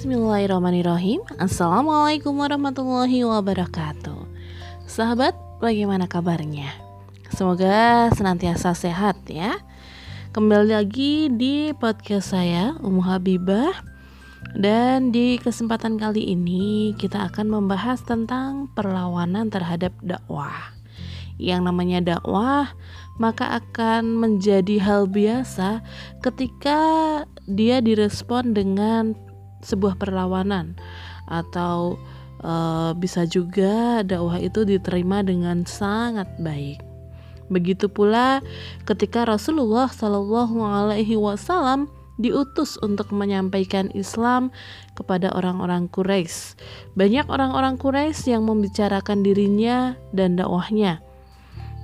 Bismillahirrahmanirrahim. Assalamualaikum warahmatullahi wabarakatuh. Sahabat, bagaimana kabarnya? Semoga senantiasa sehat ya. Kembali lagi di podcast saya, Umu Habibah. Dan di kesempatan kali ini kita akan membahas tentang perlawanan terhadap dakwah. Yang namanya dakwah maka akan menjadi hal biasa ketika dia direspon dengan sebuah perlawanan atau uh, bisa juga dakwah itu diterima dengan sangat baik. Begitu pula ketika Rasulullah Shallallahu Alaihi Wasallam diutus untuk menyampaikan Islam kepada orang-orang Quraisy. Banyak orang-orang Quraisy yang membicarakan dirinya dan dakwahnya.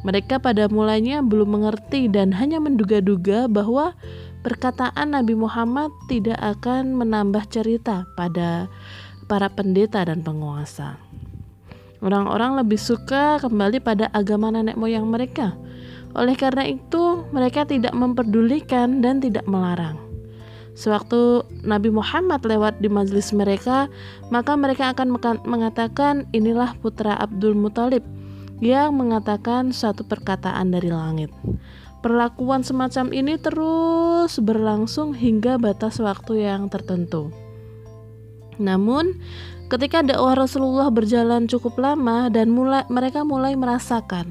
Mereka pada mulanya belum mengerti dan hanya menduga-duga bahwa perkataan Nabi Muhammad tidak akan menambah cerita pada para pendeta dan penguasa. Orang-orang lebih suka kembali pada agama nenek moyang mereka. Oleh karena itu, mereka tidak memperdulikan dan tidak melarang. Sewaktu Nabi Muhammad lewat di majelis mereka, maka mereka akan mengatakan, "Inilah putra Abdul Muthalib yang mengatakan suatu perkataan dari langit." Perlakuan semacam ini terus berlangsung hingga batas waktu yang tertentu. Namun, ketika dakwah Rasulullah berjalan cukup lama dan mulai mereka mulai merasakan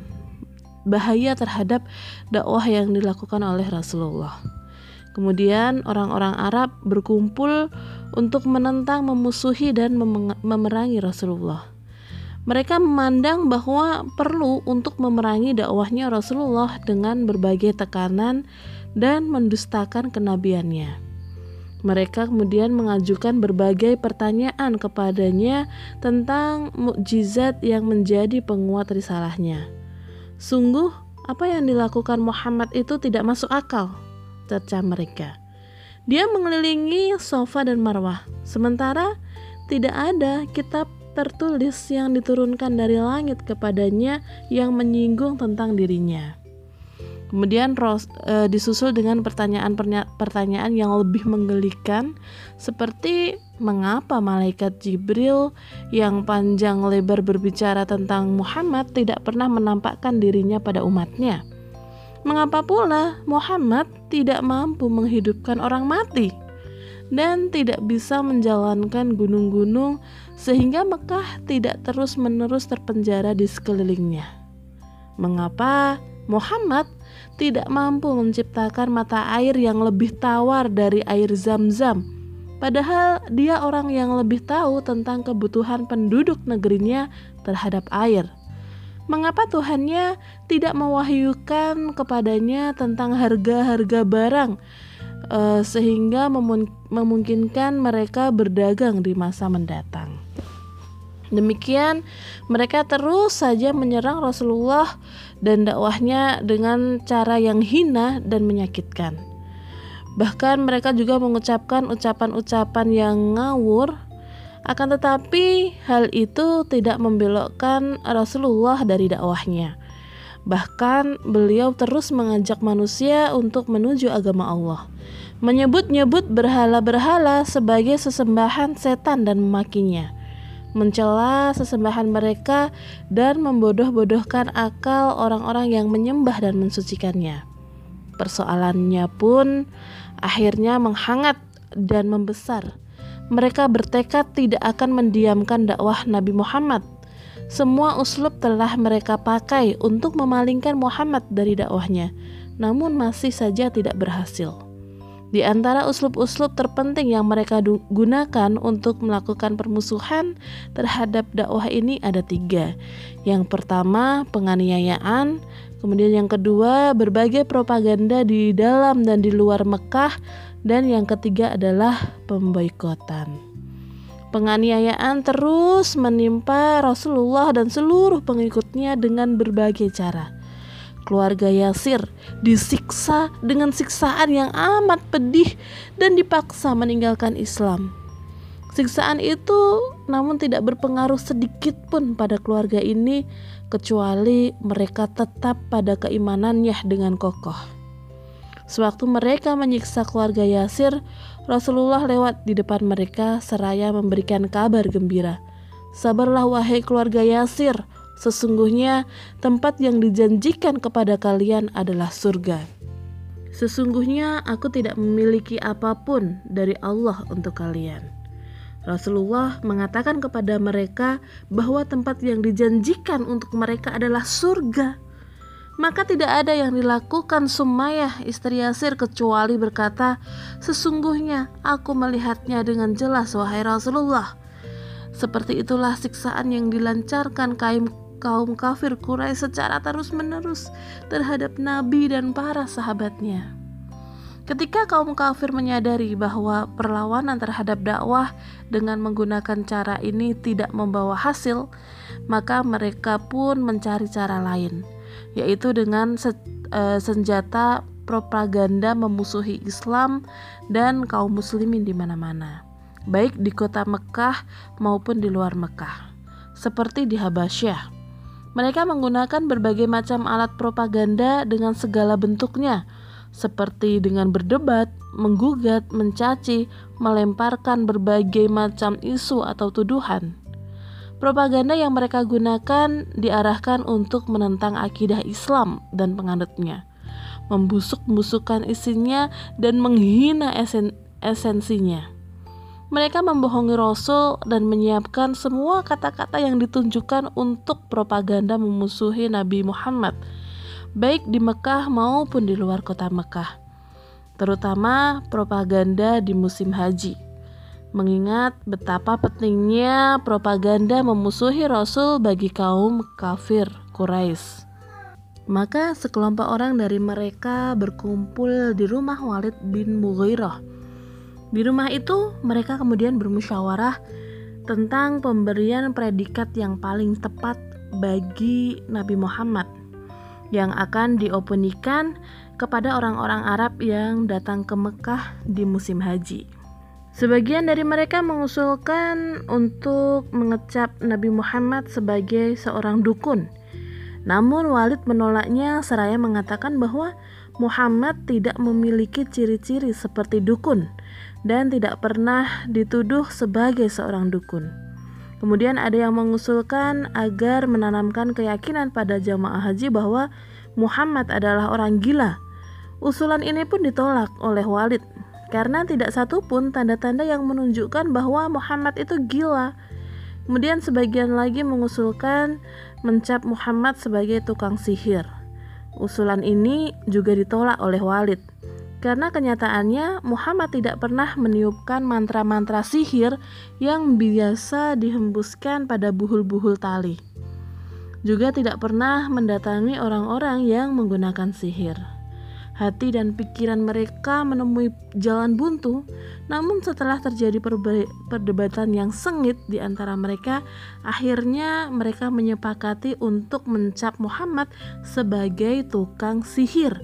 bahaya terhadap dakwah yang dilakukan oleh Rasulullah. Kemudian orang-orang Arab berkumpul untuk menentang, memusuhi dan memerangi Rasulullah. Mereka memandang bahwa perlu untuk memerangi dakwahnya Rasulullah dengan berbagai tekanan dan mendustakan kenabiannya. Mereka kemudian mengajukan berbagai pertanyaan kepadanya tentang mukjizat yang menjadi penguat risalahnya. Sungguh, apa yang dilakukan Muhammad itu tidak masuk akal, cerca mereka. Dia mengelilingi sofa dan marwah, sementara tidak ada kitab tertulis yang diturunkan dari langit kepadanya yang menyinggung tentang dirinya. Kemudian Ros, e, disusul dengan pertanyaan-pertanyaan yang lebih menggelikan seperti mengapa malaikat Jibril yang panjang lebar berbicara tentang Muhammad tidak pernah menampakkan dirinya pada umatnya. Mengapa pula Muhammad tidak mampu menghidupkan orang mati dan tidak bisa menjalankan gunung-gunung sehingga Mekah tidak terus-menerus terpenjara di sekelilingnya. Mengapa Muhammad tidak mampu menciptakan mata air yang lebih tawar dari air zam-zam? Padahal dia orang yang lebih tahu tentang kebutuhan penduduk negerinya terhadap air. Mengapa Tuhannya tidak mewahyukan kepadanya tentang harga-harga barang uh, sehingga memungkinkan mereka berdagang di masa mendatang? Demikian, mereka terus saja menyerang Rasulullah dan dakwahnya dengan cara yang hina dan menyakitkan. Bahkan mereka juga mengucapkan ucapan-ucapan yang ngawur, akan tetapi hal itu tidak membelokkan Rasulullah dari dakwahnya. Bahkan beliau terus mengajak manusia untuk menuju agama Allah, menyebut-nyebut berhala-berhala sebagai sesembahan setan dan memakinya mencela sesembahan mereka dan membodoh-bodohkan akal orang-orang yang menyembah dan mensucikannya. Persoalannya pun akhirnya menghangat dan membesar. Mereka bertekad tidak akan mendiamkan dakwah Nabi Muhammad. Semua uslub telah mereka pakai untuk memalingkan Muhammad dari dakwahnya, namun masih saja tidak berhasil. Di antara uslub-uslub terpenting yang mereka gunakan untuk melakukan permusuhan terhadap dakwah ini ada tiga. Yang pertama, penganiayaan. Kemudian yang kedua, berbagai propaganda di dalam dan di luar Mekah. Dan yang ketiga adalah pemboikotan. Penganiayaan terus menimpa Rasulullah dan seluruh pengikutnya dengan berbagai cara keluarga Yasir disiksa dengan siksaan yang amat pedih dan dipaksa meninggalkan Islam. Siksaan itu namun tidak berpengaruh sedikit pun pada keluarga ini kecuali mereka tetap pada keimanannya dengan kokoh. Sewaktu mereka menyiksa keluarga Yasir, Rasulullah lewat di depan mereka seraya memberikan kabar gembira. Sabarlah wahai keluarga Yasir, sesungguhnya tempat yang dijanjikan kepada kalian adalah surga. Sesungguhnya aku tidak memiliki apa pun dari Allah untuk kalian. Rasulullah mengatakan kepada mereka bahwa tempat yang dijanjikan untuk mereka adalah surga. Maka tidak ada yang dilakukan Sumayyah istri Yasir kecuali berkata, Sesungguhnya aku melihatnya dengan jelas wahai Rasulullah. Seperti itulah siksaan yang dilancarkan kaum kaum kafir Quraisy secara terus-menerus terhadap Nabi dan para sahabatnya. Ketika kaum kafir menyadari bahwa perlawanan terhadap dakwah dengan menggunakan cara ini tidak membawa hasil, maka mereka pun mencari cara lain yaitu dengan se uh, senjata propaganda memusuhi Islam dan kaum muslimin di mana-mana, baik di kota Mekah maupun di luar Mekah. Seperti di Habasyah, mereka menggunakan berbagai macam alat propaganda dengan segala bentuknya, seperti dengan berdebat, menggugat, mencaci, melemparkan berbagai macam isu atau tuduhan. Propaganda yang mereka gunakan diarahkan untuk menentang akidah Islam dan penganutnya, membusuk-busukkan isinya dan menghina esen esensinya. Mereka membohongi Rasul dan menyiapkan semua kata-kata yang ditunjukkan untuk propaganda memusuhi Nabi Muhammad, baik di Mekah maupun di luar kota Mekah, terutama propaganda di musim haji mengingat betapa pentingnya propaganda memusuhi Rasul bagi kaum kafir Quraisy. Maka sekelompok orang dari mereka berkumpul di rumah Walid bin Mughirah. Di rumah itu mereka kemudian bermusyawarah tentang pemberian predikat yang paling tepat bagi Nabi Muhammad yang akan diopenikan kepada orang-orang Arab yang datang ke Mekah di musim haji. Sebagian dari mereka mengusulkan untuk mengecap Nabi Muhammad sebagai seorang dukun. Namun Walid menolaknya seraya mengatakan bahwa Muhammad tidak memiliki ciri-ciri seperti dukun dan tidak pernah dituduh sebagai seorang dukun. Kemudian ada yang mengusulkan agar menanamkan keyakinan pada jamaah haji bahwa Muhammad adalah orang gila. Usulan ini pun ditolak oleh Walid karena tidak satu pun tanda-tanda yang menunjukkan bahwa Muhammad itu gila. Kemudian sebagian lagi mengusulkan mencap Muhammad sebagai tukang sihir. Usulan ini juga ditolak oleh Walid karena kenyataannya Muhammad tidak pernah meniupkan mantra-mantra sihir yang biasa dihembuskan pada buhul-buhul tali. Juga tidak pernah mendatangi orang-orang yang menggunakan sihir hati dan pikiran mereka menemui jalan buntu. Namun setelah terjadi perdebatan yang sengit di antara mereka, akhirnya mereka menyepakati untuk mencap Muhammad sebagai tukang sihir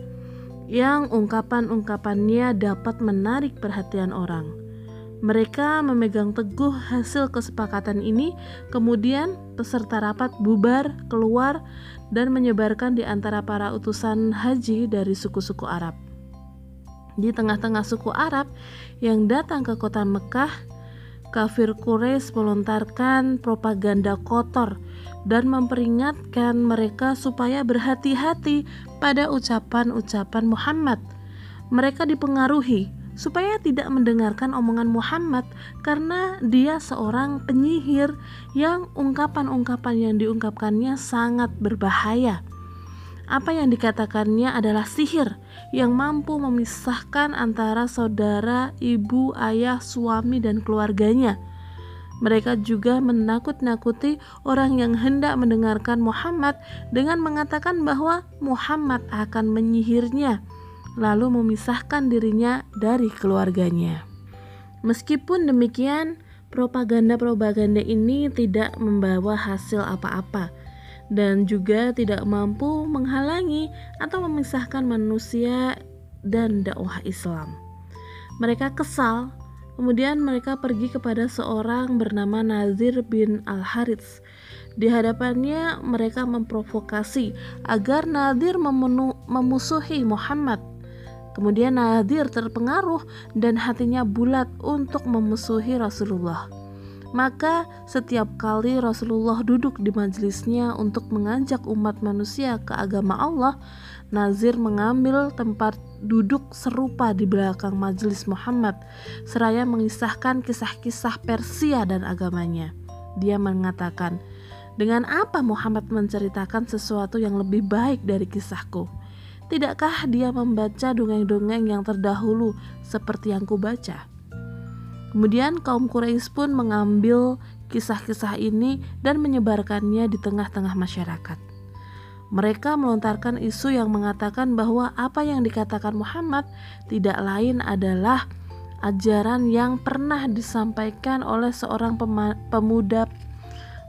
yang ungkapan-ungkapannya dapat menarik perhatian orang. Mereka memegang teguh hasil kesepakatan ini, kemudian peserta rapat bubar, keluar, dan menyebarkan di antara para utusan haji dari suku-suku Arab. Di tengah-tengah suku Arab yang datang ke kota Mekah, kafir Quraisy melontarkan propaganda kotor dan memperingatkan mereka supaya berhati-hati pada ucapan-ucapan Muhammad. Mereka dipengaruhi supaya tidak mendengarkan omongan Muhammad karena dia seorang penyihir yang ungkapan-ungkapan yang diungkapkannya sangat berbahaya. Apa yang dikatakannya adalah sihir yang mampu memisahkan antara saudara, ibu, ayah, suami, dan keluarganya. Mereka juga menakut-nakuti orang yang hendak mendengarkan Muhammad dengan mengatakan bahwa Muhammad akan menyihirnya lalu memisahkan dirinya dari keluarganya. Meskipun demikian, propaganda-propaganda ini tidak membawa hasil apa-apa dan juga tidak mampu menghalangi atau memisahkan manusia dan dakwah Islam. Mereka kesal, kemudian mereka pergi kepada seorang bernama Nazir bin Al-Harits. Di hadapannya mereka memprovokasi agar Nadir memusuhi Muhammad Kemudian Nadir terpengaruh dan hatinya bulat untuk memusuhi Rasulullah. Maka setiap kali Rasulullah duduk di majelisnya untuk mengajak umat manusia ke agama Allah, Nazir mengambil tempat duduk serupa di belakang majelis Muhammad, seraya mengisahkan kisah-kisah Persia dan agamanya. Dia mengatakan, dengan apa Muhammad menceritakan sesuatu yang lebih baik dari kisahku? Tidakkah dia membaca dongeng-dongeng yang terdahulu seperti yang kubaca? Kemudian kaum Quraisy pun mengambil kisah-kisah ini dan menyebarkannya di tengah-tengah masyarakat. Mereka melontarkan isu yang mengatakan bahwa apa yang dikatakan Muhammad tidak lain adalah ajaran yang pernah disampaikan oleh seorang pemuda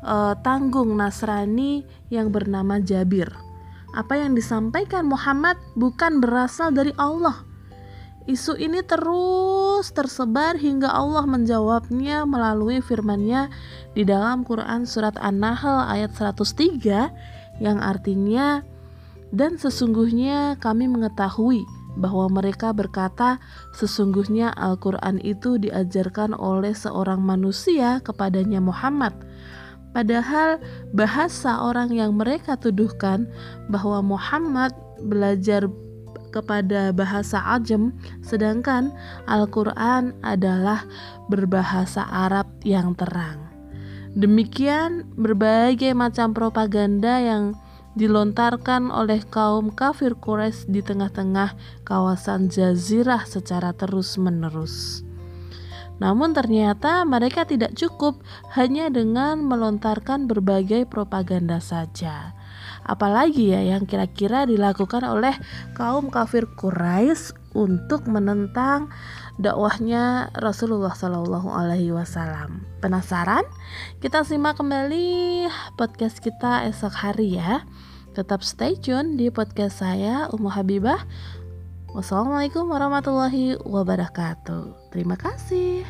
uh, tanggung Nasrani yang bernama Jabir. Apa yang disampaikan Muhammad bukan berasal dari Allah, Isu ini terus tersebar hingga Allah menjawabnya melalui firman-Nya di dalam Quran surat An-Nahl ayat 103 yang artinya dan sesungguhnya kami mengetahui bahwa mereka berkata sesungguhnya Al-Quran itu diajarkan oleh seorang manusia kepadanya Muhammad Padahal bahasa orang yang mereka tuduhkan bahwa Muhammad belajar kepada bahasa Ajem, sedangkan Al-Quran adalah berbahasa Arab yang terang. Demikian, berbagai macam propaganda yang dilontarkan oleh kaum kafir Quraisy di tengah-tengah kawasan Jazirah secara terus-menerus. Namun ternyata mereka tidak cukup hanya dengan melontarkan berbagai propaganda saja apalagi ya yang kira-kira dilakukan oleh kaum kafir Quraisy untuk menentang dakwahnya Rasulullah Shallallahu Alaihi Wasallam. Penasaran? Kita simak kembali podcast kita esok hari ya. Tetap stay tune di podcast saya Umu Habibah. Wassalamualaikum warahmatullahi wabarakatuh. Terima kasih.